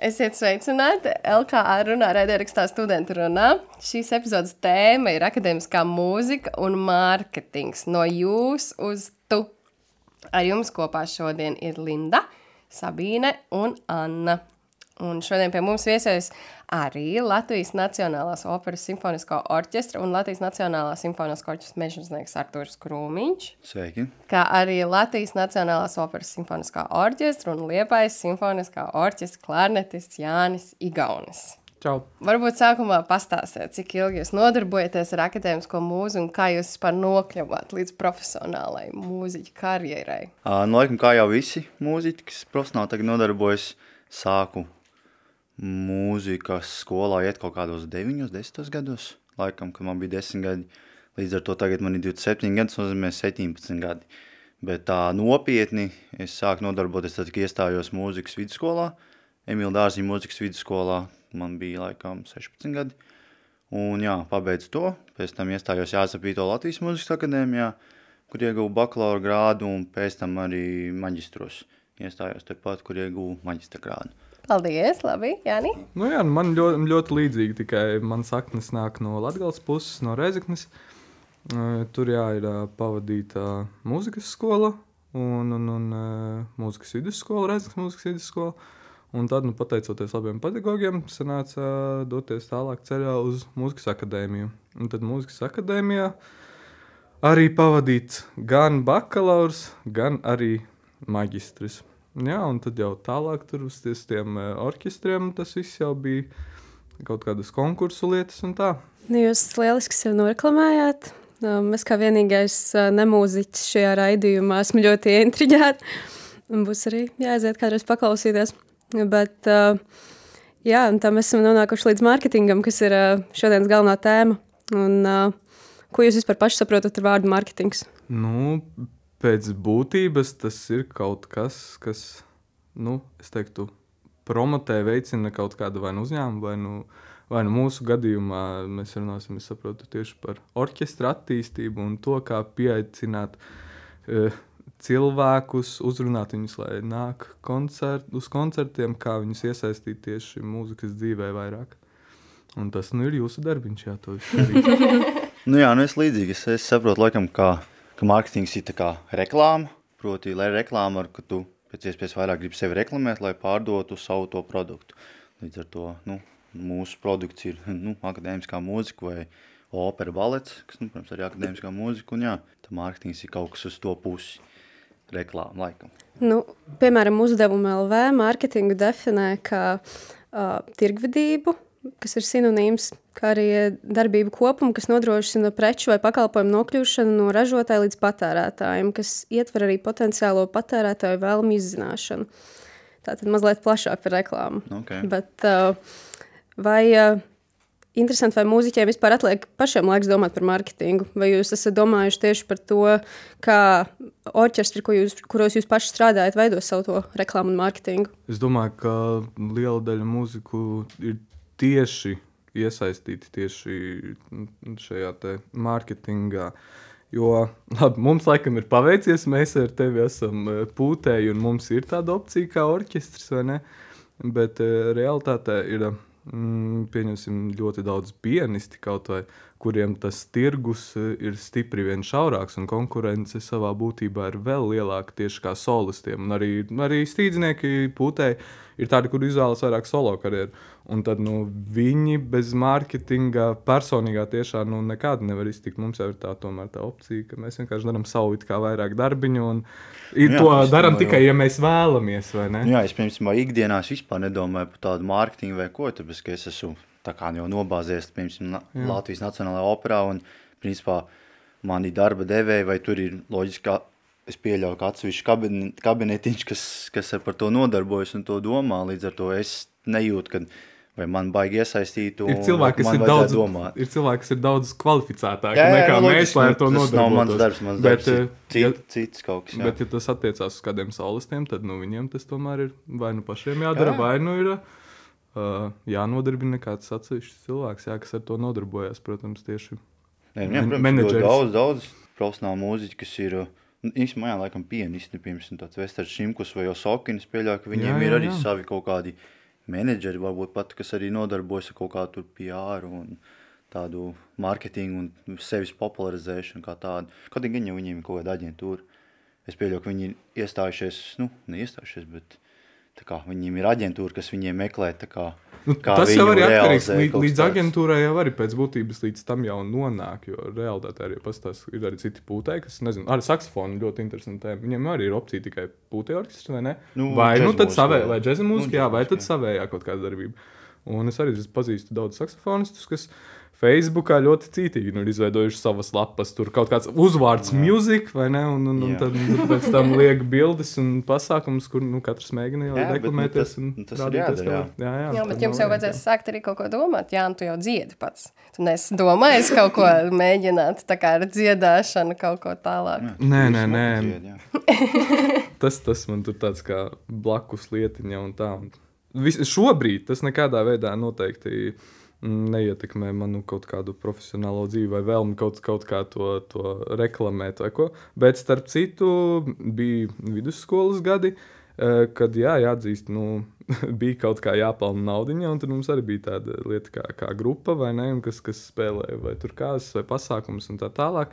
Esiet sveicināti! LKA runā raidierakstā studenta runā. Šīs epizodes tēma ir akadēmiskā mūzika un mārketings no jūs uz tu. Ar jums kopā šodien ir Linda, Sabīne un Anna. Un šodien pie mums viesojas arī Latvijas Nacionālās operas simfoniskā orķestra un Latvijas Nacionālās simfoniskā orķestra mežģinieks Artūrs Krūmiņš. Sveiki! Kā arī Latvijas Nacionālās operas simfoniskā orķestra un Liepājas simfoniskā orķestra klarnetists Jānis Igaunis. Čau. Varbūt sākumā pastāstiet, cik ilgi jūs nodarbojaties ar akadēmisko mūziku un kā jūs vispār nokļuvāt līdz profesionālai mūziķa karjerai. Uh, nu, laikam, kā jau visi mūziķi, kas profesionāli tagad nodarbojas, sāku mūzikas skolā iet kaut kādos 9, 10 gados. Laikam, kad man bija 10 gadi. Līdz ar to tagad man ir 27 gadi, tas nozīmē 17 gadi. Bet tā nopietni es sāku nodarboties tad, kad iestājos mūzikas vidusskolā. Emīla Dārziņa mūzikas vidusskolā man bija laikam 16 gadi. Un jā, pabeidzu to. Pēc tam iestājos Jāsapīto Latvijas mūzikas akadēmijā, kur ieguvu bakalaura grādu un pēc tam arī maģistros. Iestājos tepat, kur ieguvu maģistra grādu. Paldies, labi, Jāni. Nu jā, man ļoti, ļoti līdzīgi, tikai man saknes nāk no Latgales puses, no Rezeknes. Uh, Tur jā, ir pavadīta mūzikas skola un, un, un mūzikas vidusskola, Rezeknes mūzikas vidusskola. Un tad, nu, pateicoties abiem pedagogiem, sanāca doties tālāk ceļā uz mūzikas akadēmiju. Un tad mūzikas akadēmijā arī pavadīt gan bakalaurs, gan arī maģistris. Jā, un tad jau tālāk tur uz tiem uh, orķestriem tas viss jau bija kaut kādas konkursu lietas un tā. Nu, jūs lieliski sevi noreklamējāt. Um, Es kā vienīgais uh, nemūziķis šajā raidījumā esmu ļoti intriģēta. Un Būs arī jāaiziet kādreiz paklausīties. Bet, uh, jā, un tā mēs esam nonākuši līdz mārketingam, kas ir šodienas galvenā tēma. Un, ko jūs vispār paši saprotat ar vārdu mārketings? Nu, pēc būtības tas ir kaut kas, kas, nu, es teiktu, promotē, veicina kaut kādu vai nu uzņēmumu, vai nu, vai nu mūsu gadījumā mēs runāsim, es saprotu, tieši par orķestra attīstību un to, kā pieaicināt uh, cilvēkus, uzrunāt viņus, lai nāk koncert, uz koncertiem, kā viņus iesaistīt tieši mūzikas dzīvē vairāk. Un tas nu, ir jūsu darbiņš, jā, to visu darīt. Nu jā, nu es līdzīgi, es, es saprotu laikam, kā, ka mārketings ir kā reklāma, proti, lai reklāma, ka tu pēc iespējas vairāk gribi sevi reklamēt, lai pārdotu savu to produktu. Līdz ar to, nu, mūsu produkts ir, nu, akadēmiskā mūzika vai opera balets, kas, nu, protams, arī akadēmiskā mūzika, un jā, tā mārketings ir kaut kas uz to pusi reklāma laikam. Nu, piemēram, uzdevuma LV mārketingu definē kā uh, tirgvedību, kas ir sinonīms, kā arī darbību kopumu, kas nodrošina preču vai pakalpojumu nokļūšanu no ražotāja līdz patērētājiem, kas ietver arī potenciālo patērētāju vēlmu izzināšanu. Tātad mazliet plašāk par reklāmu. Okay. Bet, uh, vai uh, interesanti, vai mūziķiem vispār atliek pašiem laiks domāt par mārketingu? Vai jūs esat domājuši tieši par to, kā orķestri, ko jūs, kuros jūs paši strādājat, veido savu to reklāmu un mārketingu? Es domāju, ka liela daļa mūziku ir tieši iesaistīti tieši šajā mārketingā. Jo labi, mums laikam ir paveicies, mēs ar tevi esam eh, pūtēji, un mums ir tāda opcija kā orķestris, vai ne? Bet uh, realitātē ir mm, pieņemsim, ļoti daudz pianisti, kaut vai kuriem tas tirgus eh, ir stipri vien šaurāks, un konkurence savā būtībā ir vēl lielāka tieši kā solistiem. Un arī, arī stīdznieki pūtēji ir tādi, kur izvēlas vairāk solo karjeru. Un tad nu, viņi bez mārketinga personīgā tiešā nu, nekādi nevar iztikt. Mums jau ir tā, tomēr, tā opcija, ka mēs vienkārši darām savu it kā vairāk darbiņu. Jā, to darām tikai, ja mēs vēlamies, Jā, es piemēram, ikdienā es vispār nedomāju par tādu mārketingu vai ko, tāpēc, ka es esmu jau nobāzies, piemēram, Na- Latvijas Nacionālajā operā, un, principā, mani darba devēji, vai tur ir loģiski, ka es pieļauju, ka atsevišķi kabine- kabinetiņš, kas, kas ar par to nodarbojas un to domā, līdz ar to es nejūtu, ka vai man baigi iesaistīt, Ir cilvēki, kas ir daudz, domāt. ir cilvēki, kas ir daudz kvalificētāki Jā, jā, nekā nu, mēs, lai nu, ar to tas nodarbotos. nav mans darbs, mans Bet, darbs ir eh, cit, ja- cits kaut kas, jā. Bet, ja tas attiecās uz kādiem solistiem, tad nu, viņiem tas tomēr ir vai nu pašiem jādara, Jā. jā. vai nu ir uh, jānodarbina kāds atsevišķs cilvēks, jā, kas ar to nodarbojas. Protams, tieši jā, protams, menedžeris. ļoti daudz, daudz profesionālu mūziķu, kas ir, nu, īstenībā, jā, laikam pianisti, piemēram, tāds Vesters Šimkus vai Osokinis, pieļauju, ka viņiem Jā, ir jā, arī jā. savi kaut kādi menedžeri, varbūt pat, kas arī nodarbojas ar kaut kādu PR un tādu mārketingu un sevis popularizēšanu kā tādu. Kaut gan jau viņiem ir kaut kāda aģentūra. Es pieļauju, ka viņi ir iestājušies, nu, neiestājušies, bet kā viņiem ir aģentūra, kas viņiem meklē, tā kā, Nu, kā tas jau ir atkarīgs līdz, līdz aģentūrai, jau arī pēc būtības līdz tam jau nonāk. Jo realitātē arī pastāv, ir arī citi pūtēji, kas, nezinu, arī saksofoni ļoti interesanti. tēma. Viņiem arī ir opcija tikai pūtēji orķestri, vai ne? Nu, vai nu tad džezmūzika, savē, jā. vai džēza Nu, mūzika, jā, vai tad savējā kaut kāda darbība. Un es arī pazīstu daudz saksofonistus, kas Facebookā ļoti cītīgi nu, ir izveidojuši savas lapas. Tur kaut kāds uzvārds, music, vai ne? Un, un, un Jā. tad nu, pēc tam liek bildes un pasākums, kur nu, katrs mēģina jau Jā, bet, nu, reklamēties. tas- un tas ir jādara, ka jā. jā, jā, Jā, bet jums jau vajadzēs sākt arī kaut ko domāt. Jā, nu tu jau dziedi pats. Tu nesi domājis kaut ko mēģināt, tā kā ar dziedāšanu kaut ko tālāk. Nē, nē, nē. jā. Tas, tas man tur tāds kā blakus lietiņa un tā. Un vis, šobrīd tas nekādā veidā noteikti mm, neietekmē manu kaut kādu profesionālo dzīvi vai vēlmi kaut, kaut kā to, to reklamēt. Bet starp citu bija vidusskolas gadi. eh, Kad jā, jāatzīst, nu, bija kaut kā jāpelnā naudiņa, un tad mums arī bija tāda lieta kā, kā grupa, vai ne, kas, kas spēlēja vai tur kādas vai pasākumus un tā tālāk.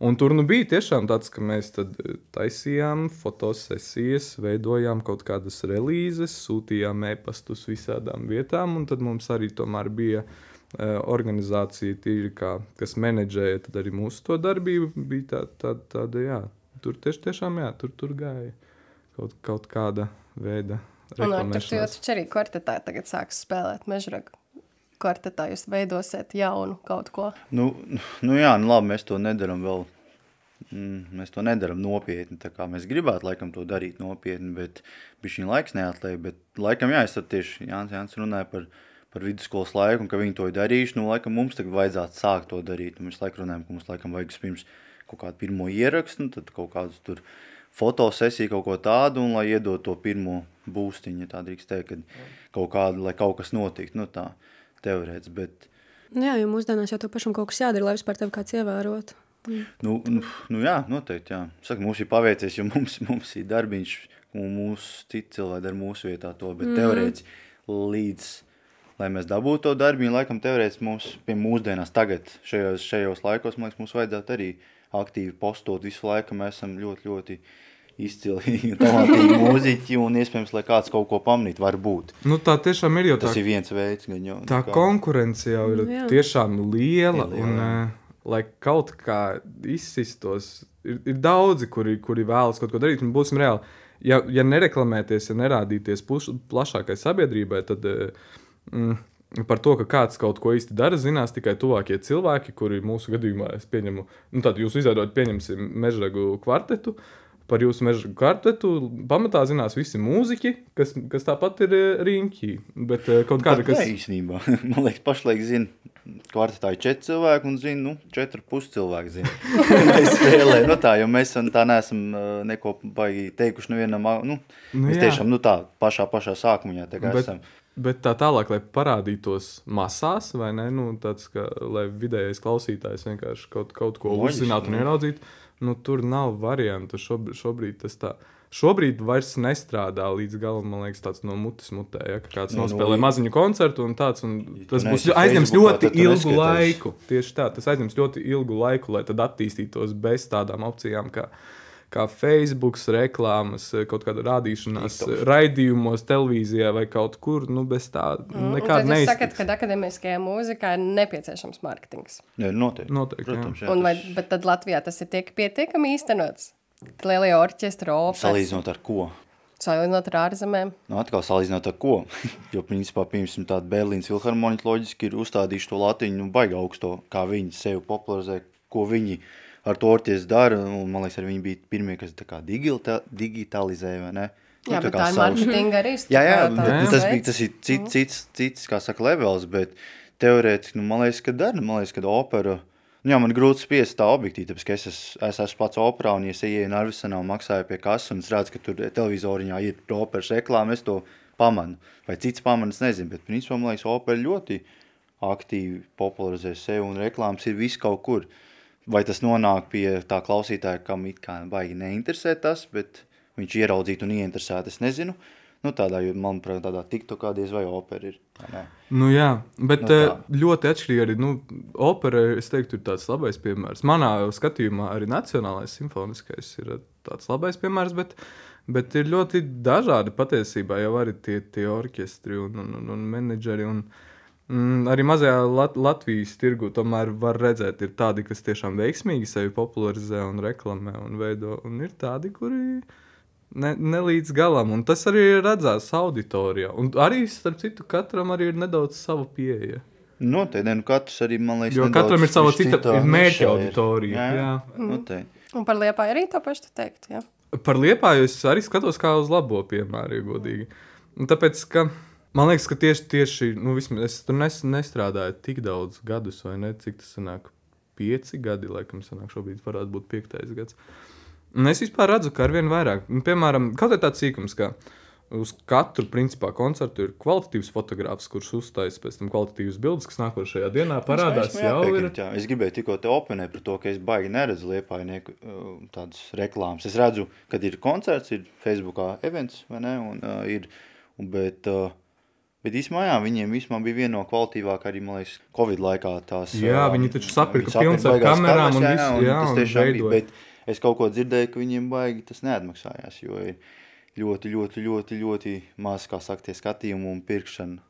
Un tur nu bija tiešām tāds, ka mēs eh, taisījām fotosesijas, veidojām kaut kādas relīzes, sūtījām e-pastus visādām vietām, un tad mums arī tomēr bija uh, organizācija, tīri, kā, kas menedžēja arī mūsu to darbību. Bija tā, tā, tāda, jā, tur tieši, tiešām, jā, tur, tur gāja kaut, kaut kāda veida Un ar to taču arī kvartetā tagad sāks spēlēt mežragu. Kvartetā jūs veidosiet jaunu kaut ko. Nu, nu jā, nu labi, mēs to nedaram vēl. Mm, mēs to nedaram nopietni. tā kā Mēs gribētu laikam to darīt nopietni, bet šī laiks neatliek. Bet, laikam, jā, es tad tieši Jānis, Jānis runāja par, par vidusskolas laiku, un ka viņi to ir darījuši. Nu, laikam, mums tagad vajadzētu sākt to darīt. Un mēs laikam runājam, ka mums laikam vajag pirms kaut kādu pirmo ierakstu, un tad kaut kādus tur fotosesiju, kaut ko tādu, un lai iedod to pirmo būstiņu, ja tā drīkst teikt, kad kaut kādu, lai kaut kas notiktu, nu tā teorēts, bet Nu Jā, jo mūsdienās jau tam pašam kaut kas jādara, lai vispār tevi kāds ievērotu. Nu, nu, nu jā, noteikti. Jā. Saka, mums ir paveicies, jo mums, mums ir darbiņš, un mūsu citi cilvēki dara mūsu vietā to. Bet mm. teorētiski līdz, lai mēs dabūtu to darbiņu, laikam teorētiski mums pie mūsdienās tagad, šajos, šajos laikos, man liekas, mums vajadzētu arī aktīvi postot visu laiku. Mēs esam ļoti, ļoti izcili talantīgi mūziķi, un iespējams, lai kāds kaut ko pamanītu, varbūt. Nu, tā tiešām ir jau tā, Tas ir viens veids, gan jau. tā kā- konkurence jau ir Nu, jā. tiešām liela. Ir liela, un, jā. uh, lai kaut kā izsistos, ir, ir daudzi, kuri, kuri vēlas kaut ko darīt. un Būsim reāli. Ja, ja nereklamēties, ja nerādīties puš, plašākai sabiedrībai, tad eh, mm, par to, ka kāds kaut ko īsti dara, zinās tikai tuvākie cilvēki, kuri mūsu gadījumā, es pieņemu, nu, tad jūs izveidojat, pieņemsim, mežragu kvartetu. Par jūsu meža kvartetu pamatā zinās visi mūziķi, kas, kas tāpat ir eh, riņķi. Bet eh, kaut kāda, kas. ne, īstenībā. Man liekas, pašlaik zina, kvartetā ir četri cilvēki un zina, nu, četri pus cilvēki zina. Mēs spēlē, nu tā, jo mēs tā neesam uh, neko baigi teikuši nevienam, nu, Nu mēs jā. tiešām, nu tā, pašā, pašā sākumā tā kā Bet, esam. Bet tā tālāk, lai parādītos masās, vai ne? Nu, tāds, ka, lai vidējais klausītājs vienkārši kaut, kaut ko Loģiski, uzzinātu un nu. ieraudzītu, nu, tur nav variantu. Šobrīd, šobrīd tas tā. Šobrīd vairs nestrādā līdz galam, man liekas, tāds no mutes mutē. Ja, ka kāds Nu, nospēlē nu, maziņu koncertu, un tāds, un tas būs aizņems ļoti ilgu laiku. Tieši tā, tas aizņems ļoti ilgu laiku, lai tad attīstītos bez tādām opcijām. Kā, Kā Facebook, reklāmas, kaut kāda rādīšanās, TikToks. raidījumos, televīzijā vai kaut kur. Nu, bez tā Un nekāda tad jūs sakat, neiztiks. ka akadēmiskajā mūzikā ir nepieciešams mārketings. Jā, noteikti. Noteikti, jā. Protams, jā, Un vai, bet tad Latvijā tas ir tiek pietiekami īstenots? Lielie orķestri, operas, salīdzinot ar ko? salīdzinot ar ārzemēm. Nu, atkal salīdzinot ar ko. Jo, principā, piemēram, tāda Berlīnas filharmonija loģiski ir uzstādījuši to latiņu, nu, baigi augsto, kā viņi sevi popularizē, ko viņi ar to orķestri dara. Un, man liekas, viņi bija pirmie, kas tā digita, digitalizēja? Nu, Jā, bet tā ir mārketinga arī. Jā, jā, tā- bet tas, bija, tas ir cits, cits, cits, kā saka, levels, bet teorētiski, nu, man liekas, ka dara, man liekas, ka opera, nu, jā, man grūti spiest tā objektīvi, tāpēc, ka es, es, es esmu pats operā, un, ja es ieeju Narvisanā un maksāju pie kasas, un es redzu, ka tur televizoriņā ir operas reklāma, es to pamanu, vai cits pamanu, es nezinu, bet, principā, man liekas, opera ļoti aktīvi popularizē sevi, un reklāmas ir viss kaut kur. Vai tas nonāk pie tā klausītāja, kam it kā baigi neinteresē tas, bet viņš ieraudzītu un ieinteresētu, es nezinu. Nu, tādā, jo, manuprāt, tādā TikTokā diez vai opera ir. Nu, jā, bet Nu, nu, tā. ļoti atšķirīgi arī nu, opera, es teiktu, ir tāds labais piemērs. Manā skatījumā arī Nacionālais simfoniskais ir tāds labais piemērs, bet, bet ir ļoti dažādi patiesībā jau arī tie, tie orķestri un, un, un, un menedžeri. Un, Mm, arī mazajā Lat Latvijas tirgu tomēr var redzēt, ir tādi, kas tiešām veiksmīgi sevi popularizē un reklamē un veido, un ir tādi, kuri ne, ne līdz galam. Un tas arī redzās auditorijā. Un arī, starp citu, katram arī ir nedaudz sava pieeja. Noteikti, nu katrs arī, man liekas, Jo katram ir sava cita mērķa auditorija, Jā, jā. jā. Noteikti. Un par liepāju arī to pašu teikt. Jā. Par liepāju es arī skatos kā uz labo piemēru, godīgi. Un tāpēc, ka man liekas, ka tieši, tieši nu, vismaz es tur nes, nestrādāju tik daudz gadus, vai ne? Cik tas sanāk? Pieci gadi, laikam, sanāk, šobrīd varētu būt piektais gads. Un es vispār redzu, ka ar vien vairāk, nu, piemēram, kaut kā tāds sīkums, ka uz katru principā, koncertu ir kvalitatīvs fotogrāfs, kurš uzstājas pēc tam kvalitatīvas bildes, kas nākošajā dienā parādās. Jau ir jā. Es gribēju tikko te oponēt par to, ka es baigi neredzu liepainieku uh, tādas reklāmas. Es redzu, kad ir koncerts, ir Facebookā events, vai ne, un uh, ir, un, bet, uh, bet īsumā, jā, viņiem vismā bija viena no kvalitīvāk arī, man liekas, Covid laikā tās. Jā, viņi taču viņi pilns ar kamerām un kameras, visu, jā, tas un tiešām bija, bet es kaut ko dzirdēju, ka viņiem baigi tas neatmaksājās, jo ir ļoti, ļoti, ļoti, ļoti maz, kā saka, tie skatījumi un pirkšana?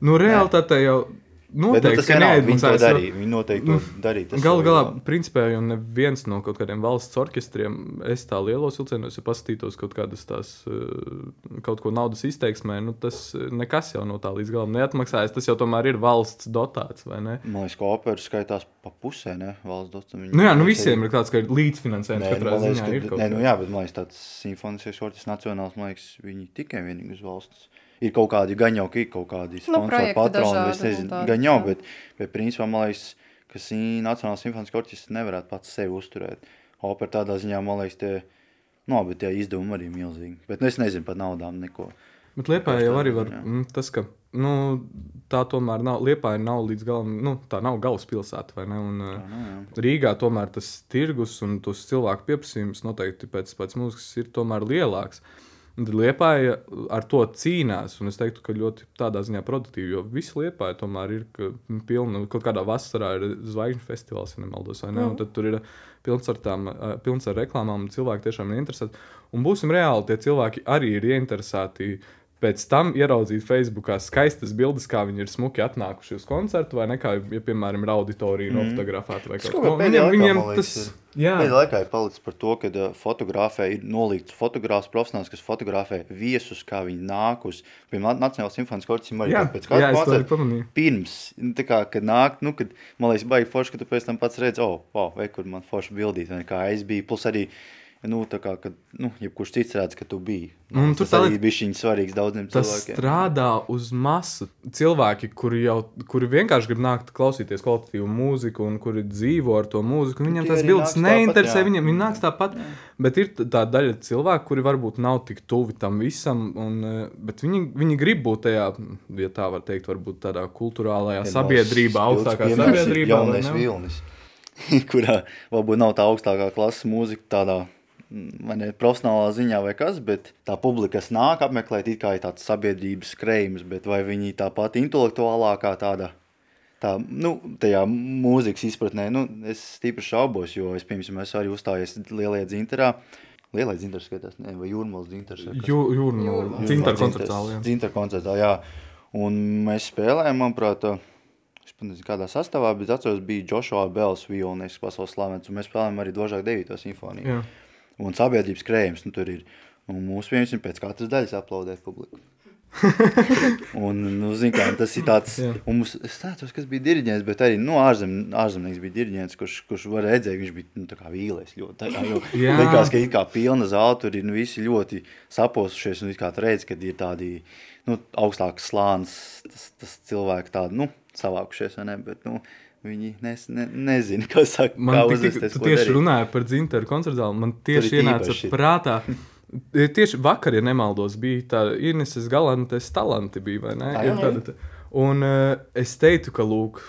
Nu, realitātē jau Bet, nu, noteikti tas ka vienalga, viņi to darīja. Viņi noteikti to darīja. tas Galu galā, principā, jau neviens no kaut kādiem valsts orķestriem, es tā lielos vilcienos, ja paskatītos kaut kādas tās, eh, kaut ko naudas izteiksmē, nu, tas eh, nekas jau no tā līdz galam neatmaksājas. Tas jau tomēr ir valsts dotāts, vai ne? Man liekas, ka opera skaitās pa pusē, ne? Valsts dots. Nu jā, nu visiem ir tāds, ka ir līdzfinansējums Nē, katrā man liekas, ziņā. ka, ir nē, nu jā, bet man liekas, tāds simfoniskais orķestris nacionāls, man liekas, viņi tikai vienīgi uz valsts. Ir kaut kādi, ka ir kaut kādi sponsori, projekti patroni, es nezinu, jā. bet, bet principā man liekas, ka Nacionālais simfoniskais orķestris nevarētu pats sevi uzturēt. Opera tādā ziņā, man liekas, tie, no, bet tie izdevumi arī milzīgi. Bet nu, es nezinu par naudām neko. Bet Lietuvā jau arī var Jā. mm, tas, ka nu, tā tomēr nav. Lietuvā nav līdz galam, nu, tā nav galvaspilsēta. vai ne? Un, eh, Nu, jā. Rīgā tomēr tas tirgus un tas cilvēku pieprasījums noteikti pēc, pēc mūzikas ir tomēr lielāks. Liepāja ar to cīnās, un es teiktu, ka ļoti tādā ziņā produktīvi, jo visi liepāja tomēr ir ka, nu, pilna. Kaut kādā vasarā ir zvaigžņu festivāls, ja nemaldos, vai ne? Un tad tur ir pilns ar tām, eh, pilns ar reklāmām, un cilvēki tiešām ir interesēti. Un būsim reāli, tie cilvēki arī ir ieinteresēti pēc tam ieraudzīt Facebookā skaistas bildes, kā viņi ir smuki atnākuši uz koncertu, vai ne, kā, ja, piemēram, ir auditorija mm. nofotografēta vai kaut laikā, viņiem man liekas, tas, ir. jā, Pēdējā laikā ir palicis par to, ka uh, fotografē ir nolikts fotogrāfs profesionāls, kas fotografē viesus, kā viņi nāk uz, piemēram, Nacionālās simfoniskās orķestras Jā, pēc kāda koncerta. Pirms, nu, tā kā, kad nāk, nu, kad, man liekas, baigi forši, ka tu pēc tam pats redz, oh, wow, vai kur man forši bildīt, vai kā es biju, plus arī, nu, tā kā, kad, nu, jebkurš cits redz, ka tu biji. Nu, tur tas arī bija šķiņ svarīgs daudziem Tas cilvēkiem. strādā uz masu cilvēki, kuri jau kuri vienkārši grib nākt klausīties kvalitatīvu mūziku, un kuri dzīvo ar to mūziku. Viņiem tas bildes tāpat, neinteresē. jā. Viņiem viņi nāks tāpat. Bet ir tā daļa cilvēku, kuri varbūt nav tik tuvi tam visam, un, eh, bet viņi, viņi grib būt tajā, ja tā var teikt, varbūt tādā kultūrālajā sabiedrībā, augstākā sabiedrībā. Jaunais vilnis, kurā varbūt nav tā augstākā klases mūzika tādā vai ne, profesionālā ziņā vai kas, bet tā publika, kas nāk apmeklēt, it kā ir tāds sabiedrības skrējums, bet vai viņi tāpat intelektuālākā tāda, tā, nu, tajā mūzikas izpratnē, nu, es stipri šaubos, jo es, piemēram, esmu arī uzstājies lielajā dzinterā, Lielais dzintars skatās, ne, vai jūrmals dzintars. Jū- Jūrmāla, Dzintara koncertā. jā. Zintra koncertā, jā. Un mēs spēlējām, manuprāt, es pat nezinu, kādā sastāvā, bet atceros, bija Joshua Bells violinieks pasaules slavens, un mēs spēlējām arī Dožāk 9. simfoniju. Jā. Un sabiedrības krējums, nu tur ir. Un mūsu vienkārši pēc katras daļas aplaudē publiku. un, nu, zin, kā, tas ir tāds, un mums, es tādos, kas bija diriģents, bet arī, nu, ārzem, ārzemnieks bija diriģents, kurš, kurš var redzēt, viņš bija, nu, tā kā vīlēs ļoti. Tā kā, jo, likās, ka ir kā pilna zāle, tur ir, nu, visi ļoti saposušies, un it kā tu redz, kad ir tādi, nu, augstāks slāns, tas, tas cilvēki tādi, nu, savākušies, vai ne, bet, nu, viņi nes, ne, nezina, ko saka, Man kā uzvesties, tu tieši darīt. runāji par dzintaru koncertu zāli. Man tieši ienāca īpaši. prātā. Tieši vakar, ja nemaldos, bija tā Inês Galantes talanti, bija, vai ne? Ah, Ir jā. tāda tā- Un uh, es teiktu, ka lūk,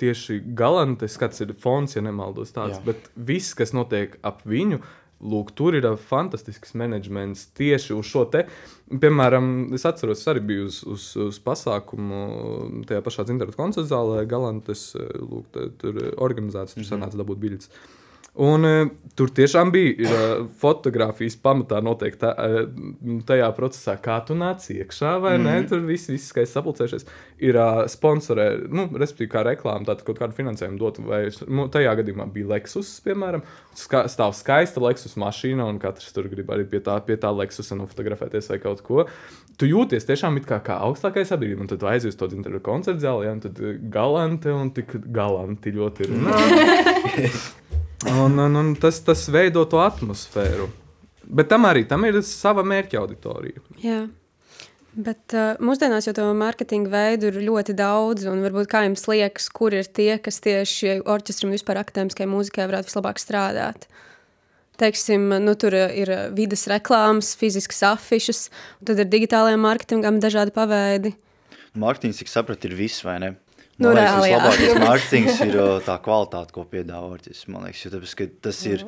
tieši Galantes skats ir fons, ja nemaldos tāds, Jā. bet viss, kas notiek ap viņu, lūk, tur ir fantastisks menedžments tieši uz šo te. Piemēram, es atceros, es arī biju uz, uz, uz pasākumu tajā pašā dzimtajā koncerta zālē, Galantes, lūk, te, tur organizēts, tur sanāca dabūt biļetes. Un, uh, tur tiešām bija uh, fotografijas pamatā noteikti tā, uh, tajā procesā, kā tu nāc iekšā, vai mm -hmm. ne? Tur viss ir skaisti sapulcējušies. Ir sponsorē, nu, respektīvi, kā reklāma, tātad kaut kādu finansējumu dot. Vai, nu, tajā gadījumā bija Lexus, piemēram, ska, stāv skaista Lexus mašīna, un katrs tur grib arī pie tā, pie tā Lexusa nofotografēties vai kaut ko. Tu jūties tiešām kā, kā augstākais sabiedrība, un tad aizies uz to dzimtajā koncerta zālē, ja, un tad galanti un tik galanti ļoti runā. Un, un, un tas, tas veido to atmosfēru. Bet tam arī tam ir sava mērķa auditorija. Jā. Bet uh, mūsdienās jau to mārketinga veidu ir ļoti daudz, un varbūt kā jums liekas, kur ir tie, kas tieši orķestram un vispār akadēmiskajai mūzikai varētu vislabāk strādāt? Teiksim, nu, tur ir vidas reklāmas, fiziskas afišas, un tad ir digitālajiem mārketingam dažādi paveidi. Mārketings, cik sapratu, ir viss, vai ne? Nu, Man reāli, liekas, vislabākais mārketings ir tā kvalitāte, ko piedāvā orķestris. Man liekas, jo tāpēc, ka tas ir,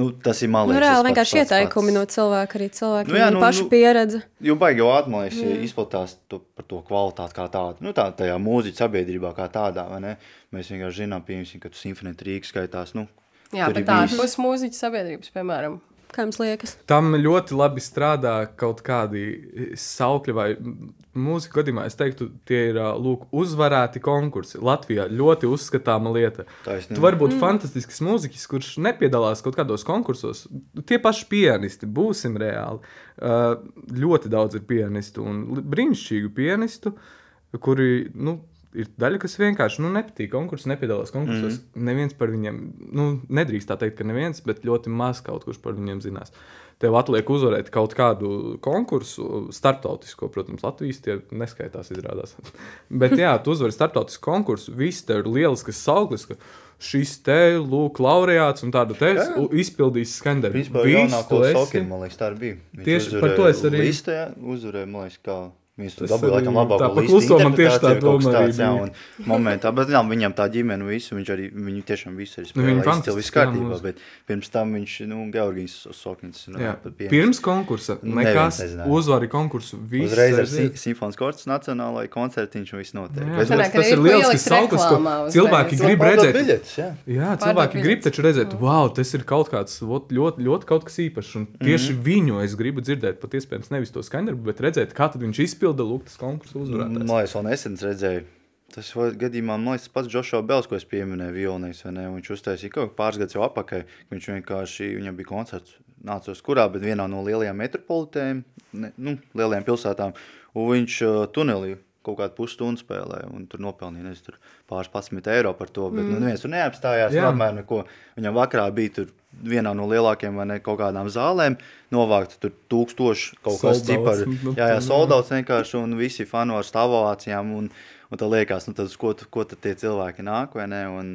nu, tas ir, man Nu, reāli vienkārši ieteikumi no cilvēka, arī cilvēki Nu, nu, jā, nu, pašu nu- pieredze. Jo baigi jau atmalīs izplatās to, par to kvalitāti kā tādu. Nu, tā, tajā mūziķa sabiedrībā kā tādā, vai ne? Mēs vienkārši zinām, piemēram, ka tu simfonēta Rīgas skaitās, nu, Jā, ir bet tā bijis- būs mūziķa sabiedrības, piemēram. Kā jums liekas? Tam ļoti labi strādā kaut kādi saukļi vai m- mūzika gadījumā. Es teiktu, tie ir lūk, uzvarēti konkursi. Latvijā ļoti uzskatāma lieta. Tu vari būt mm. fantastisks mūziķis, kurš nepiedalās kaut kādos konkursos. Tie paši pianisti, būsim reāli. Ļoti daudz ir pianistu un brīnišķīgu pianistu, kuri nu, ir daļa, kas vienkārši nu, nepatīk konkursu, nepiedalās konkursos. Mm. Neviens par viņiem, nu, nedrīkst tā teikt, ka neviens, bet ļoti maz kaut kurš par viņiem zinās. Tev atliek uzvarēt kaut kādu konkursu, starptautisko, protams, Latvijas tie neskaitās, izrādās. Bet, jā, tu uzvari starptautisku konkursu, viss tev ir lielisks sauklis, ka šis te, lūk, laureāts un tāda te izpildīs. Principā Viss jaunāko tu esi. Sokinu, man liekas, tā arī bija. Viņš Tieši par to es arī- Listē, uzvarēja, man liekas, kā Viņš Es dabūja arī laikam labāko kluso man tieši tā doma arī tāds, jā, bija. un momentā, bet jā, viņam tā ģimene visu, viņš arī, viņi tiešām visu arī Nu, viņi spēlēja, izcili fantastiski, viss kārtībā, mūs- bet pirms tam viņš, nu, Georgijs Sokins, nu. Pirms konkursa nekas uzvarēja konkursu. Viss Uzreiz ar simfons korts nacionālai koncertiņš un viss notiek. Jā, Bet, tas arī ir lielisks sauklis, ko cilvēki grib redzēt. biļetes, jā. Jā, cilvēki grib taču redzēt, wow, tas ir kaut kāds vot, ļoti, ļoti kaut kas īpašs. Un tieši -hmm. viņu es gribu dzirdēt, pat iespējams, nevis to skaņdarbu, bet redzēt, kā tad viņš izpilda lūk, tas konkursu uzvarētājs. Man liekas, vēl nesen redzēju. Tas gadījumā, man liekas, pats Džošo Bels, ko es pieminēju, Vilnijas, vai ne? Viņš uztaisīja kaut pāris gadus jau apakaļ. ka Viņš vienkārši, viņam bija koncerts, nācos kurā, bet vienā no lielajām metropolitēm, ne, nu, lielajām pilsētām, un viņš uh, tunelī kaut kādu pusstundu spēlēja, un tur nopelnīja, nezinu, tur pāris pasmit eiro par to, bet, mm. nu, neviens tur neapstājās, neko. Viņam vakarā bija tur vienā no lielākajām, vai ne, kaut kādām zālēm, novākt tur tūkstoši kaut outs, cipari. nu, Jā, jā, nu, soldauts vienkārši, un visi fanu ar stāvovācijām, un, un tā liekas, nu, tad, ko, ko tad tie cilvēki nāk, vai ne, un,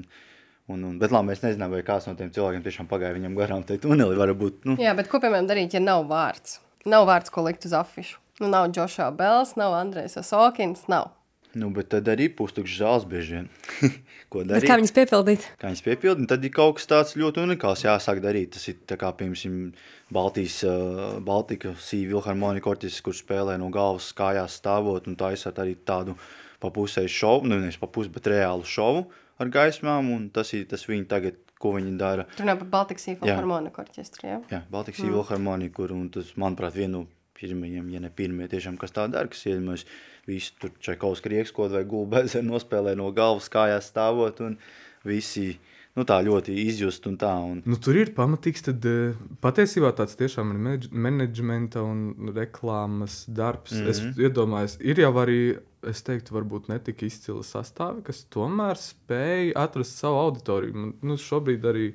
un, un, bet labi, mēs nezinām, vai kāds no tiem cilvēkiem tiešām pagāja viņam garām, tai tuneli varbūt, nu, Jā, bet ko piemēram darīt, ja nav vārds? Nav vārds, ko likt uz afišu. Nu, nav Džošā Bels, nav Andrejs Osokins, nav. nu, bet tad arī pustukšs zāles bieži vien. ko Bet darīt? kā viņas piepildīt? kā viņas piepildīt, tad ir kaut kas tāds ļoti unikāls jāsāk darīt. Tas ir tā kā, piemēram, Baltijas, uh, Baltika Sīva Vilharmonika orķestris, kurš spēlē no galvas kājās stāvot un taisot arī tādu pa pusēju šovu, nu nevis pa pusi, bet reālu šovu ar gaismām, un tas ir tas viņi tagad, ko viņi dara. Tur nav par Baltikas Jā. Filharmoniku orķestri. Ja? Jā, Baltikas Sīva Vilharmonika, kur, un tas, manuprāt, viena no pirmajiem, ja ne pirmie, tiešām, kas tā dara, kas iedomājas visu tur Čaikovska riekskodu vai gulbēzē nospēlē no galvas kājās stāvot, un visi, nu tā ļoti izjust un tā, un Nu, tur ir pamatīgs. Tad, eh, patiesībā tāds tiešām ir menedž- menedžmenta un reklāmas darbs. Mm -hmm. Es iedomājos, ir jau arī, es teiktu, varbūt ne tik izcila sastāvi, kas tomēr spēj atrast savu auditoriju. Man, Nu, šobrīd arī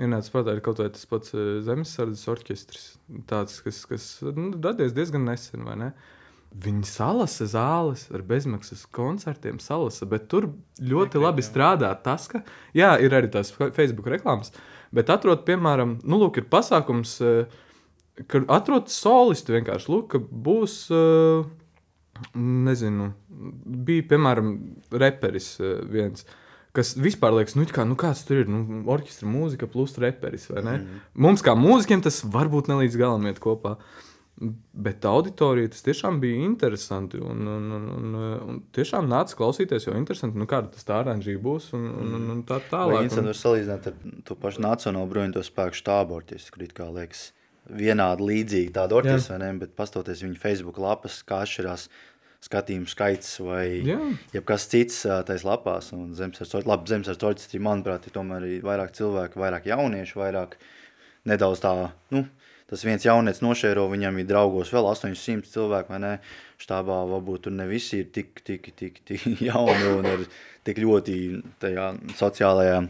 ienāca prātā kaut vai tas pats eh, Zemesardzes orķestris, tāds, kas, kas nu, radies diezgan nesen, vai ne? Viņi salasa zāles ar bezmaksas koncertiem, salasa, bet tur ļoti labi strādā tas, ka, jā, ir arī tās fa- Facebook reklāmas, bet atrod, piemēram, nu, lūk, ir pasākums, eh, kad atrod solistu vienkārši, lūk, ka būs, eh, nezinu, bija, piemēram, reperis viens, kas vispār liekas, nu, kā, nu kāds tur ir, nu, orķestra mūzika plus reperis, vai ne? Mm. Mums kā mūzikiem tas varbūt ne līdz galam iet kopā. Bet auditorija tas tiešām bija interesanti. Un, un, un, un, un tiešām nāca klausīties, jo interesanti, nu, kāda tas tā oranžija būs. Un, un, un, un tā tālāk. Vai interesanti var salīdzināt ar to pašu Nacionālo bruņoto spēku štābu orķestri, kur it kā liekas vienādi līdzīgi tāda orķestra? Bet pastoties viņa Facebook lapas, kā atšķirās skatījumu skaits vai jebkas cits ā, tais lapās. Labi, Zemesardzes orķestrī, manuprāt, ir tomēr ir vairāk cilvēku, vairāk jauniešu, vairāk nedaudz tā, nu, tas viens jaunietis nošēro, viņam ir draugos vēl 800 cilvēku, vai ne? Štābā varbūt tur ne visi ir tik, tik, tik, tik jauni un ir tik ļoti tajā sociālajā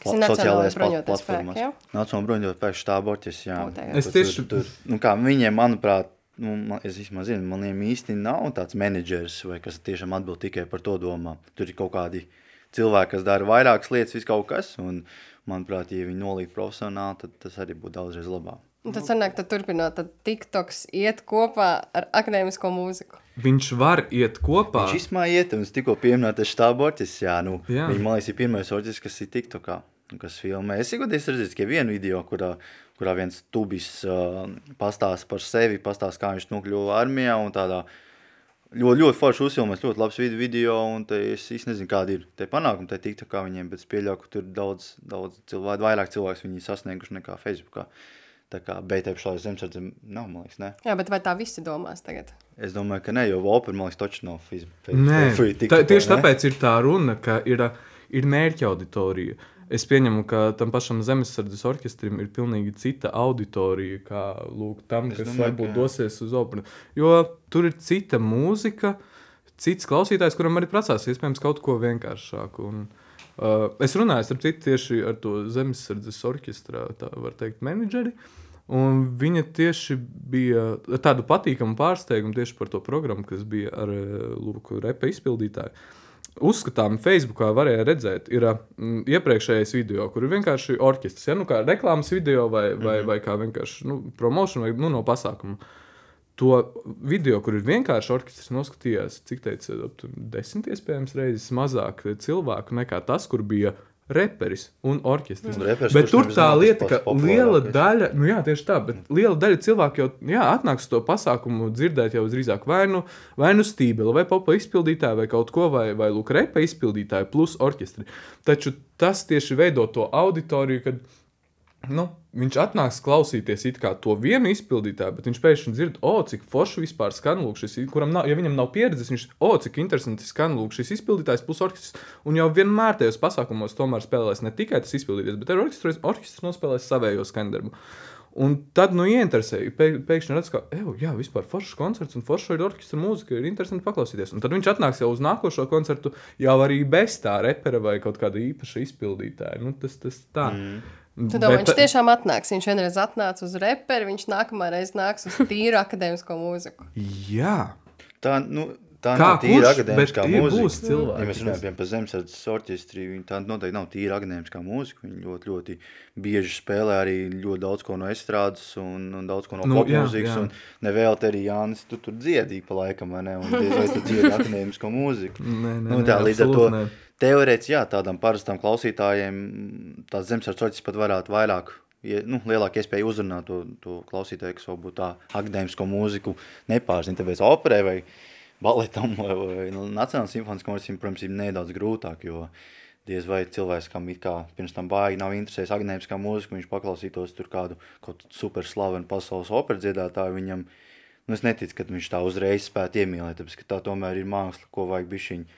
Tas ir Nacionālais bruņotais spēks, jā? Nacionālais bruņotais spēks štāba orķestris, jā. Es Tur- tieši- tur, nu kā viņiem, manuprāt, nu, man, es vismaz zinu, maniem īsti nav tāds menedžers, vai kas tiešām atbild tikai par to domā. Tur ir kaut kādi cilvēki, kas dara vairākas lietas, vis kaut kas, un, manuprāt, ja viņi nolīd profesionāli, tad tas arī būtu daudzreiz labāk. Un tad sanāk, tad turpinot, tad TikToks iet kopā ar akadēmisko mūziku. Viņš var iet kopā. Viņš izmaiņa iet, un es tikko pieminēju, tas štāba orķestris, jā, nu, Jā. viņi, man liekas, ir pirmais orķestris, kas ir TikTokā, kas filmē. Es ir godīgi redzēju tikai vienu video, kurā, kurā viens tubis uh, pastāsta par sevi, pastāsta, kā viņš nokļuva armijā, un tādā ļoti, ļoti forši uzfilmēs, ļoti labs vid- video, un te es īsti nezinu, kādi ir tie panākumi, te TikTokā viņiem, bet es pieļauju, ka tur daudz, daudz cilvēku, vairāk cilvēks viņi sasnieguši nekā Facebookā. Tā kā BT pašlaik zemesardze nav, man liekas, ne. Jā, bet vai tā visi domās tagad? Es domāju, ka ne, jo Vopera, man liekas, toči nav Facebook. Nē, tā, tieši ne? tāpēc ir tā runa, ka ir, ir mērķa auditorija. Es pieņemu, ka tam pašam zemesardzes orķestrim ir pilnīgi cita auditorija, kā lūk, tam, Es kas domāju, varbūt ka- dosies uz operu. Jo tur ir cita mūzika, cits klausītājs, kuram arī prasās iespējams kaut ko vienkāršāku. Un, uh, es runāju starp citu tieši ar to zemesardzes orķestra, tā var teikt, menedžeri. Un viņa tieši bija ar tādu patīkamu pārsteigumu tieši par to programmu, kas bija ar Lūku repa izpildītāju. Uzskatām, Facebookā varēja redzēt, ir mm, iepriekšējais video, kur ir vienkārši orķestris, ja nu kā reklāmas video vai, vai, mm -hmm. vai kā vienkārši nu, promotion vai nu, no pasākuma. To video, kur ir vienkārši orķestris, noskatījās, cik teica, ap desmit iespējams reizes mazāk cilvēku nekā tas, kur bija reperis un orķestris. Un reperis, Bet tur tā lieta, ka liela daļa, nu jā, tieši tā, bet liela daļa cilvēku jau jā, atnāks to pasākumu dzirdēt jau drīzāk vai nu, vai nu stībeli, vai popa izpildītāju, vai kaut ko, vai, vai lūk, repa izpildītāju plus orķestri. Taču tas tieši veido to auditoriju, kad nu, viņš atnāks klausīties to vienu izpildītāju, bet viņš pēkšņi dzird, o, cik forši vispār skan lūk šis, kuram nav, ja viņam nav pieredzes, viņš, o, cik interesanti skan lūk šis izpildītājs plus orķestris, un jau vienmēr tajos pasākumos tomēr spēlēs ne tikai tas izpildītājs, bet arī orķestris, orķestris nospēlēs savējo skandarbu. Un tad, nu, ieinteresēja, pē, pēkšņi redz, ka, ej, jā, vispār foršs koncerts un forša ir orķestra mūzika, ir interesanti paklausīties. Un tad viņš atnāks jau uz nākošo koncertu, jau arī bez tā repera vai kaut kāda īpaša izpildītāja. Nu, tas, tas tā. Mm. Tad domā, viņš tiešām atnāks. Viņš vienreiz atnāca uz reperu, viņš nākamā reize nāks uz tīru akadēmisko mūziku. Jā, Tā, nu, tā Kā nav tīra kurš, akadēmiskā bet mūzika. būs cilvēki, Ja mēs runājam par zemesardzes orķestri, viņi tā noteikti nav tīra akadēmiskā mūzika. Viņi ļoti, ļoti bieži spēlē arī ļoti daudz ko no estrādes un, un daudz ko no Nu, nu, popmūzikas. Un nevēl te arī Jānis, tu tur dziedīji pa laikam, vai ne? Un diez vai tu dziedi akadēmisko mūziku. Nē, nē, nu, nē, tā, līdz ar to nē. Teorētiski, jā, tādam parastam klausītājiem tās zemesardzes orķestris pat varētu vairāk ie- nu, lielāka iespēja uzrunāt to, to klausītāju, kas varbūt tā akadēmisko mūziku nepārzina. Tāpēc operē vai baletam vai, vai nu, nacionālajam simfoniskam orķestrim, protams, ir nedaudz grūtāk, jo diez vai cilvēks, kam it kā pirms tam baigi nav interesēs akadēmiskā mūzika, viņš paklausītos tur kādu kaut super slavenu pasaules operas dziedātāju, viņam, nu es neticu, ka viņš tā uzreiz spētu iemīlēt, tāpēc, ka tā tomēr ir māksla, ko vajag bišķiņ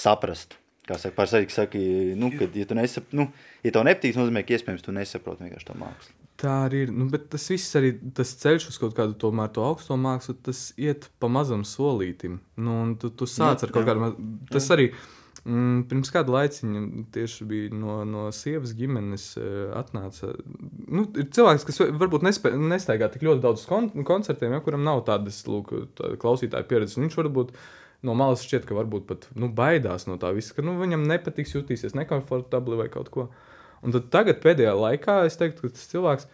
saprast. Kā saka, arī saka, nu, kad, ja tu nesap, nu, ja tev nepatīk, nozīmē, ka iespējams tu nesaproti vienkārši to mākslu. Tā arī ir. Nu, bet tas viss arī tas ceļš uz kaut kādu tomēr to augsto mākslu, tas iet pa mazam solītam. Nu, un tu, tu sāc Jā, ar kaut jā. kādu. Tas arī mm, pirms kāda laiciņa tieši bija no, no sievas ģimenes eh, atnāca. Nu, ir cilvēks, kas varbūt nespē, nestaigā tik ļoti daudz kon koncertiem, ja, kuram nav tādas lūk, tā, klausītāja pieredzes. un Viņš varbūt no malas šķiet, ka varbūt pat nu, baidās no tā visa, ka nu, viņam nepatiks, jutīsies nekomfortabli vai kaut ko. Un tad tagad pēdējā laikā es teiktu, ka tas cilvēks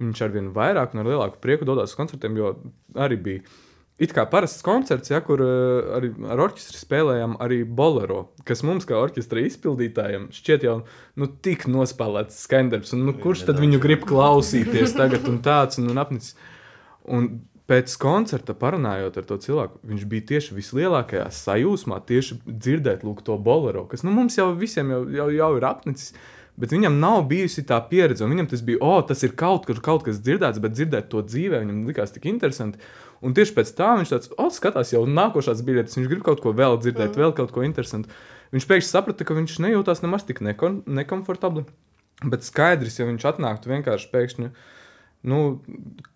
viņš ar vien vairāk un ar lielāku prieku dodas uz koncertiem, jo arī bija it kā parasts koncerts, ja, kur uh, arī ar orķestri spēlējām arī bolero, kas mums, kā orķestra izpildītājiem, šķiet jau nu, tik nospēlēts skandarbs. Un, nu, kurš tad viņu grib klausīties tagad un tāds un, un apnicis? Un pēc koncerta parunājot ar to cilvēku, viņš bija tieši vislielākajā sajūsmā, tieši dzirdēt lūk, to bolero, kas nu, mums jau visiem jau, jau, jau ir apnicis. Bet viņam nav bijusi tā pieredze, un viņam tas bija, oh, tas ir kaut, kur, kaut kas dzirdēts, bet dzirdēt to dzīvē, viņam likās tik interesanti. Un tieši pēc tam viņš tāds, oh, skatās jau nākošās biļetes, viņš grib kaut ko vēl dzirdēt, mm. vēl kaut ko interesantu. Viņš pēkšņi saprata, ka viņš nejūtās nemaz tik nekon, nekomfortabli. Bet skaidrs, ja viņš atnāktu vienkārši pēkšņi nu,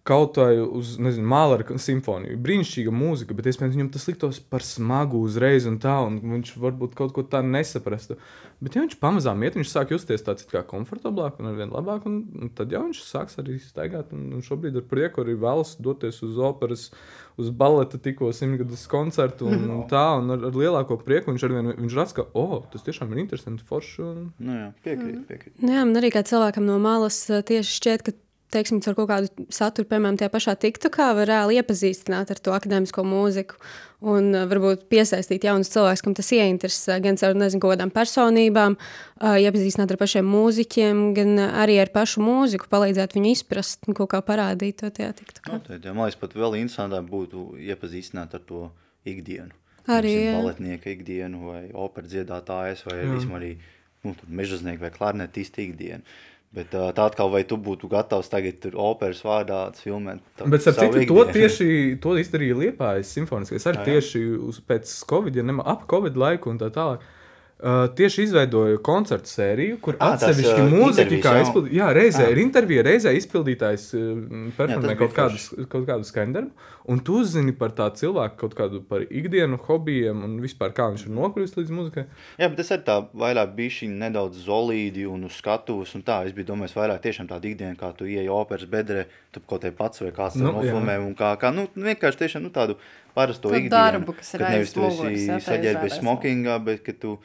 kaut vai uz, nezinu, māla simfoniju. Brīnišķīga mūzika, bet iespējams viņam tas liktos par smagu uzreiz un tā, un viņš varbūt kaut ko tādu nesaprastu. Bet, ja viņš pamazām iet, viņš sāk justies tāds kā komfortablāk un arvien labāk, un, un tad jau viņš sāks arī staigāt. Un, un šobrīd ar prieku arī vēlas doties uz operas, uz baleta tikko simtgadus koncertu un, un tā, un ar, ar lielāko prieku viņš arvien, viņš redz, ka, o, oh, tas tiešām ir interesanti, forši. Un... Nu jā, piekrīt, Mm. piekrīt. Nu Jā, man arī kā cilvēkam no malas eh, tieši šķiet, ka teiksim, ar kaut kādu saturu, piemēram, tajā pašā TikTokā, var reāli iepazīstināt ar to akadēmisko mūziku un uh, varbūt piesaistīt jaunus cilvēkus, kam tas ieinteresē, gan ar nezinu, kaut kādām personībām, uh, iepazīstināt ar pašiem mūziķiem, gan uh, arī ar pašu mūziku, palīdzēt viņu izprast un kaut kā parādīt to tajā TikTokā. Noteikti, jā. Man liekas, pat vēl interesantāk būtu iepazīstināt ar to ikdienu. Arī, jā. baletnieka ikdienu, vai operas dziedātājas, vai arī, arī nu, tur mežaznieku vai klarnetistu ikdienu. Bet tā atkal, vai tu būtu gatavs tagad tur operas vārdā filmēt? Bet, savu citu, to tieši to izdarīja Liepājas simfoniskais. Arī tieši uz, pēc Covid, ja nema ap Covid laiku un tā tālāk. Uh, tieši izveidoja koncertu sēriju, kur Ā, tas, atsevišķi ā, mūziķi, intervijas, kā jā. izpildīja, jā, reizē Ā. ir intervija, reizē izpildītājs uh, performē bija kaut, kādus, kaut kādu skaņdarbu, un tu uzzini par tā cilvēku kaut kādu par ikdienu, hobijiem un vispār kā viņš ir nokļuvis līdz muzikai. Jā, bet tas ir tā vairāk bišķiņ nedaudz zolīdi un uz skatuves un tā. Es biju domājis vairāk tiešām tāda ikdiena, kā tu ieej operas bedrē, tu kaut te pats vai kāds Nu, jā. nofilmē un kā, kā nu, vienkārši tiešām nu, tādu parasto To ikdienu. darbu, kas ir kad aiz nevis tu muguras, esi jā, saģērbies smokingā, bet ka tu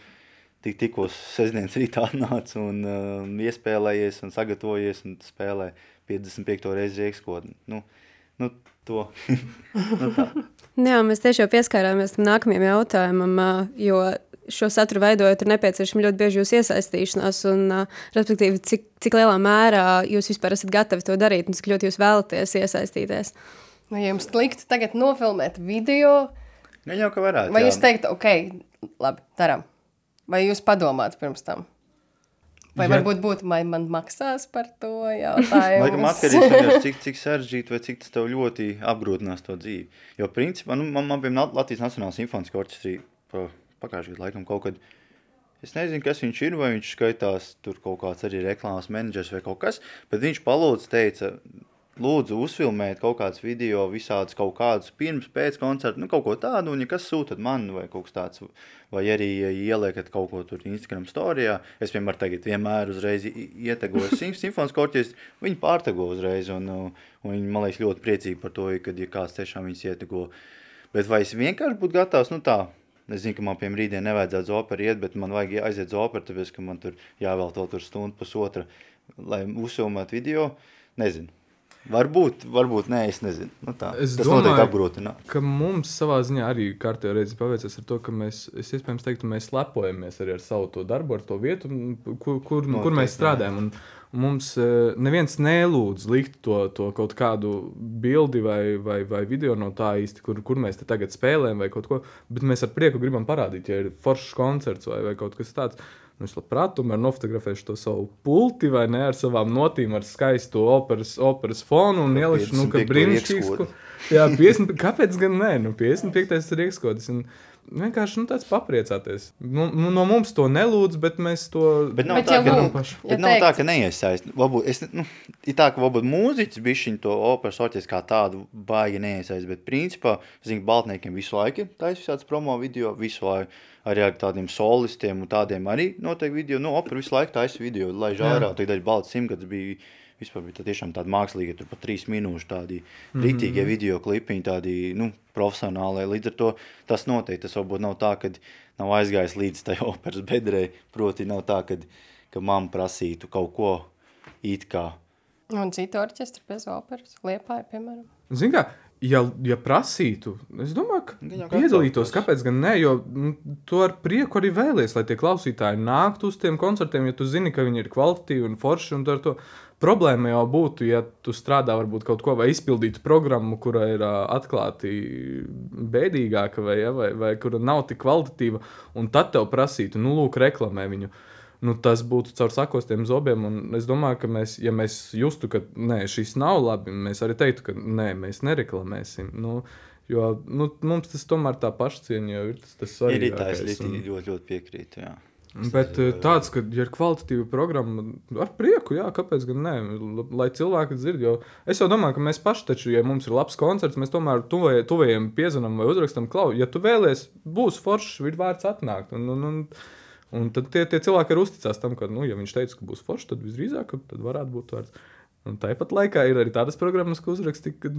tik, tikko sestdienas rītā atnāc un uh, iespēlējies un sagatavojies un spēlē 55. reizi riekskotni. Nu, nu, to. nu, tā. Jā, mēs tieši jau pieskārāmies tam nākamajam jautājumam, jo šo saturu veidojot, ir nepieciešama ļoti bieži jūsu iesaistīšanās, un, ā, respektīvi, cik, cik lielā mērā jūs vispār esat gatavi to darīt, un cik ļoti jūs vēlaties iesaistīties. Nu, ja jums liktu tagad nofilmēt video, Gan jau, ka varētu. vai jā. jūs teiktu, ok, labi, darām. Vai jūs padomātu pirms tam? Vai Ja- varbūt būtu, vai man maksās par to jautājumu? Laikam atkarīgs no cik, cik sarežģīti vai cik tas tev ļoti apgrūtinās to dzīvi. Jo, principā, nu, man, man bija Latvijas Nacionālās simfoniskā orķestrī pa, pagājušajā gadā, laikam, kaut kad. Es nezinu, kas viņš ir, vai viņš skaitās tur kaut kāds arī reklāmas menedžers vai kaut kas, bet viņš palūdz teica, lūdzu uzfilmēt kaut kādus video, visādus kaut kādus pirms, pēc koncerta, nu kaut ko tādu, un ja kas sūtat man vai kaut kas tāds, vai arī ja ieliekat kaut ko tur Instagram storijā, es vienmēr tagad vienmēr uzreiz ietegoju sim- simfonisko orķestri, viņi pārtego uzreiz, un, un viņi, man liekas, ļoti priecīgi par to, kad ja kāds tiešām viņus ietego. Bet vai es vienkārši būtu gatavs, nu tā, es zinu, ka man, piemēram, rītdien nevajadzētu uz operu iet, bet man vajag aiziet uz operu, tāpēc, ka man tur jāvēl to tur stundu, pusotra, lai uzfilmētu video, nezinu. Varbūt, varbūt nē, es nezinu. Nu, tā. Es Tas domāju, noteikti apgrūtina. ka mums savā ziņā arī kārtībā reizes paveicies ar to, ka mēs, es iespējams teiktu, mēs lepojamies arī ar savu to darbu, ar to vietu, kur, kur, nu, kur mēs Noteikti, strādājam. Un, mums eh, neviens nelūdz likt to, to kaut kādu bildi vai, vai, vai video no tā īsti, kur, kur mēs te tagad spēlējam vai kaut ko, bet mēs ar prieku gribam parādīt, ja ir foršs koncerts vai, vai kaut kas tāds. Nu, es labprāt tomēr nofotografēšu to savu pulti vai ne ar savām notīm, ar skaistu operas, operas fonu un ielišu, nu, ka 55. brīnišķīgs. Jā, 50, kāpēc gan nē? Nu, 55. ir rīkskotis. Vienkārši nu, tāds papriecāties. Nu, nu, no mums to nelūdz, bet mēs to Bet nav Bet tā, ka, nu, lūk, ja bet nav tā, ka neiesaist. Varbūt, es, nu, ir tā, ka varbūt mūziķis bišķiņ to operas orķestri kā tādu baigi neiesaist, bet principā, zinu, Baltniekiem visu laiku taisa visāds promo video, visu laiku arī ar tādiem solistiem un tādiem arī noteikti video, nu, opera visu laiku taisa video, lai žārā, tagad Balts simtgads bija, vispār bija tā tiešām tāda mākslīga, tur pat trīs minūšu tādi rītīgie video klipiņi, tādi, nu, profesionāli, līdz ar to tas noteikti, tas varbūt nav tā, ka nav aizgājis līdz tai operas bedrē, proti nav tā, kad, ka mamma prasītu kaut ko it kā. Un citu orķestru bez operas, liepāja, piemēram. Zini, kā, ja, ja prasītu, es domāju, ka piedalītos. Kāpēc gan ne? Jo nu, tu ar prieku arī vēlies, lai tie klausītāji nāktu uz tiem koncertiem, ja tu zini, ka viņi ir kvalitatīvi un forši. Un to problēma jau būtu, ja tu strādā varbūt kaut ko vai izpildītu programmu, kura ir ā, atklāti bēdīgāka vai, ja, vai, vai kura nav tik kvalitatīva, un tad tev prasītu, nu, lūk, reklamē viņu. Nu, tas būtu caur sakostiem zobiem. un Es domāju, ka mēs, ja mēs justu, ka nē, šis nav labi, mēs arī teiktu, ka nē, mēs nereklamēsim. Nu, jo nu, mums tas tomēr tā pašcieņa jau ir tas, tas Ir arī tā, es svarīgākais. un- ļoti, ļoti piekrītu. Jā. Bet eh, tāds, ka, ja ir kvalitatīva programma, ar prieku, jā, kāpēc gan ne? Lai cilvēki dzird, jo es jau domāju, ka mēs paši, taču, ja mums ir labs koncerts, mēs tomēr tuvē, tuvējiem piezvanām vai uzrakstam, klau, ja tu vēlies, būs foršs, ir vērts atnākt. Un, un, un, un tad tie, tie cilvēki arī uzticās tam, ka, nu, ja viņš teica, ka būs foršs, tad visdrīzāk, tad varētu būt vērts. Un tāpat laikā ir arī tādas programmas, ko uzrakstīja, ka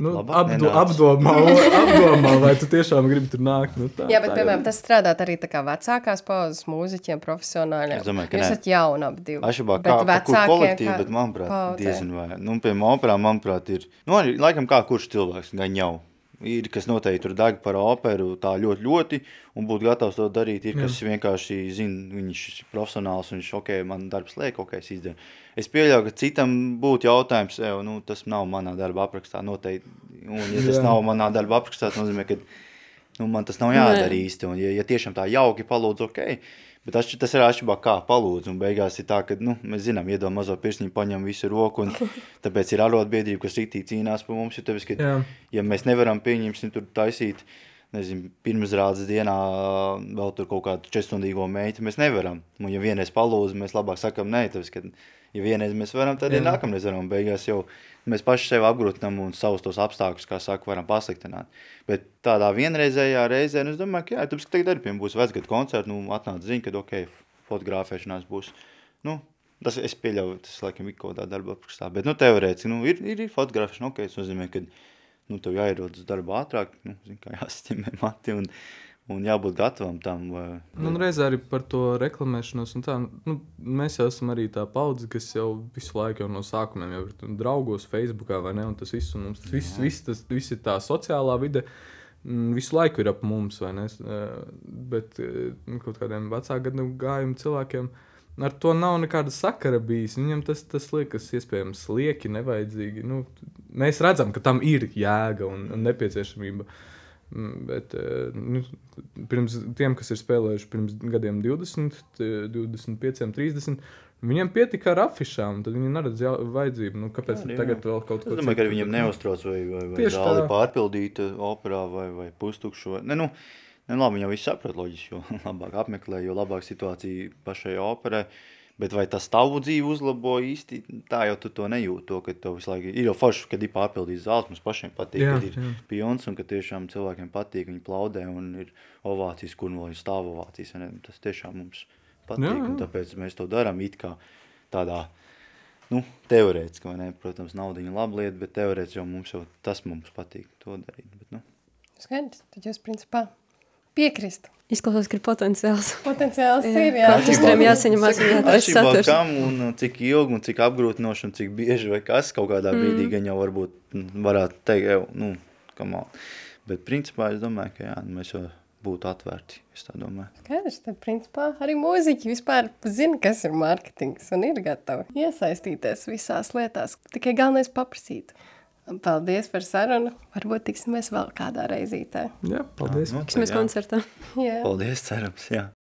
nu, apdo, apdomā, apdomā, vai tu tiešām gribi tur nākt. Nu, tā, Jā, bet, tā piemēram, tas strādāt arī tā kā vecākās pauzes mūziķiem, profesionāļiem. Es domāju, ka Jūs esat jauni abi divi. Atšķirībā Bet kā, vecākie kolektīvi, kā bet manuprāt, diezgan vai. Nu, piemēram, operā, manuprāt, ir, nu, arī laikam kā kurš cilvēks, gan jau. Ir, kas noteikti tur deg par operu tā ļoti, ļoti, un būtu gatavs to darīt. Ir, kas vienkārši zina, viņš ir profesionāls, un viņš, ok, man darbs liek, ok, es izdaru. Es pieļauju, ka citam būtu jautājums, ev, nu, tas nav manā darba aprakstā noteikti. Un, ja tas Jā. nav manā darba aprakstā, tas nozīmē, ka nu, man tas nav jādara Nē. īsti. Un, ja, ja tiešām tā jauki palūdz, ok. Bet atšķi, tas ir atšķirībā, kā palūdz. Un beigās ir tā, ka nu, mēs zinām, iedod mazo pirkstiņu, paņem visu roku. Un, tāpēc ir arotbiedrība, kas rītīgi cīnās par mums. Jo Tāpēc, ka, Jā. ja mēs nevaram pieņemsim tur taisīt, nezinu, pirmsrādes dienā vēl tur kaut kādu četrstundīgo meitu, mēs nevaram. Un, ja vienreiz palūdz, mēs labāk sakam nē, tāpēc, ka, ja vienreiz mēs varam, tad arī nākamreiz varam. Beigās jau mēs paši sev apgrūtinām un savus tos apstākļus, kā saka, varam pasliktināt. Bet tādā vienreizējā reizē, nu, es domāju, ka jā, tāpēc, ka tagad arī piemēram būs vecgadu koncerti, nu, atnāc ziņa, ka, ok, fotografēšanās būs, nu, Tas es pieļauju, tas laikam ir kaut kādā darba aprakstā. Bet, nu, teorētiski, nu, ir, ir, ir fotografēšana, ok, tas nozīmē, ka, nu, tev jāierodas uz darbu ātrāk, nu, zin, kā jāsaķemē mati un, un jābūt gatavam tam. Vai, Nu, reizē arī par to reklamēšanos. un Tā, nu, mēs jau esam arī tā paudze, kas jau visu laiku jau no sākuma jau ir draugos, Facebookā vai ne. un Tas viss, un mums tas viss, viss, tas, viss ir tā sociālā vide. mm, Visu laiku ir ap mums, vai ne? Eh, Bet eh, nu, kaut kādiem vecāku gadu gājumu cilvēkiem ar to nav nekāda sakara bijis. Viņam tas, tas liekas, iespējams, lieki, nevajadzīgi. Nu, mēs redzam, ka tam ir jēga un, un nepieciešamība. Mm, Bet eh, nu, pirms tiem, kas ir spēlējuši pirms gadiem 20, eh, 25, 30, viņiem pietika ar afišām. Tad viņi neredz vajadzību. Nu, kāpēc Jā, jā. tagad vēl kaut ko Es domāju, ka viņam neuztrauc, vai, vai, vai zāle tā. pārpildīta operā vai, vai pustukšu. Vai... Ne, nu, ne, labi, viņi jau visu saprot, loģiski, jo labāk apmeklē, jo labāk situācija pašai operai. Bet vai tas tavu dzīvi uzlabo īsti? Tā jau tu to nejūti. To, ka tev visu laiku ir jau forši, kad ir pārpildīts zāles. Mums pašiem patīk, Jā, kad ir jā. pions un ka tiešām cilvēkiem patīk. Viņi plaudē un ir ovācijas, kur vēl ir stāv ovācijas. ne? Tas tiešām mums patīk. Jā, un jā. Tāpēc mēs to darām it kā tādā nu, teorētiski, vai ne? Protams, nauda ir laba lieta, bet teorētiski jau mums jau tas mums patīk to darīt. Bet, nu, Skaidrs, tad jūs principā piekristu. Izklausās, ka ir potenciāls. Potenciāls Jā. ir, jā. Katram jāsaņemās un Atšķirībā saturs. kam un cik ilgi un cik apgrūtinoši un cik bieži vai kas kaut kādā Mm. brīdī gan jau varbūt mm, varētu teikt, jau, nu, kam on. Bet principā es domāju, ka jā, mēs jau būtu atvērti, es tā domāju. Skaidrs, tad principā arī mūziķi vispār zina, kas ir mārketings un ir gatavi iesaistīties visās lietās. Tikai galvenais paprasīt. Paldies par sarunu. Varbūt tiksimies vēl kādā reizītē. Jā, paldies. Nu, Tiksimies koncertā. Jā. Paldies, cerams, jā.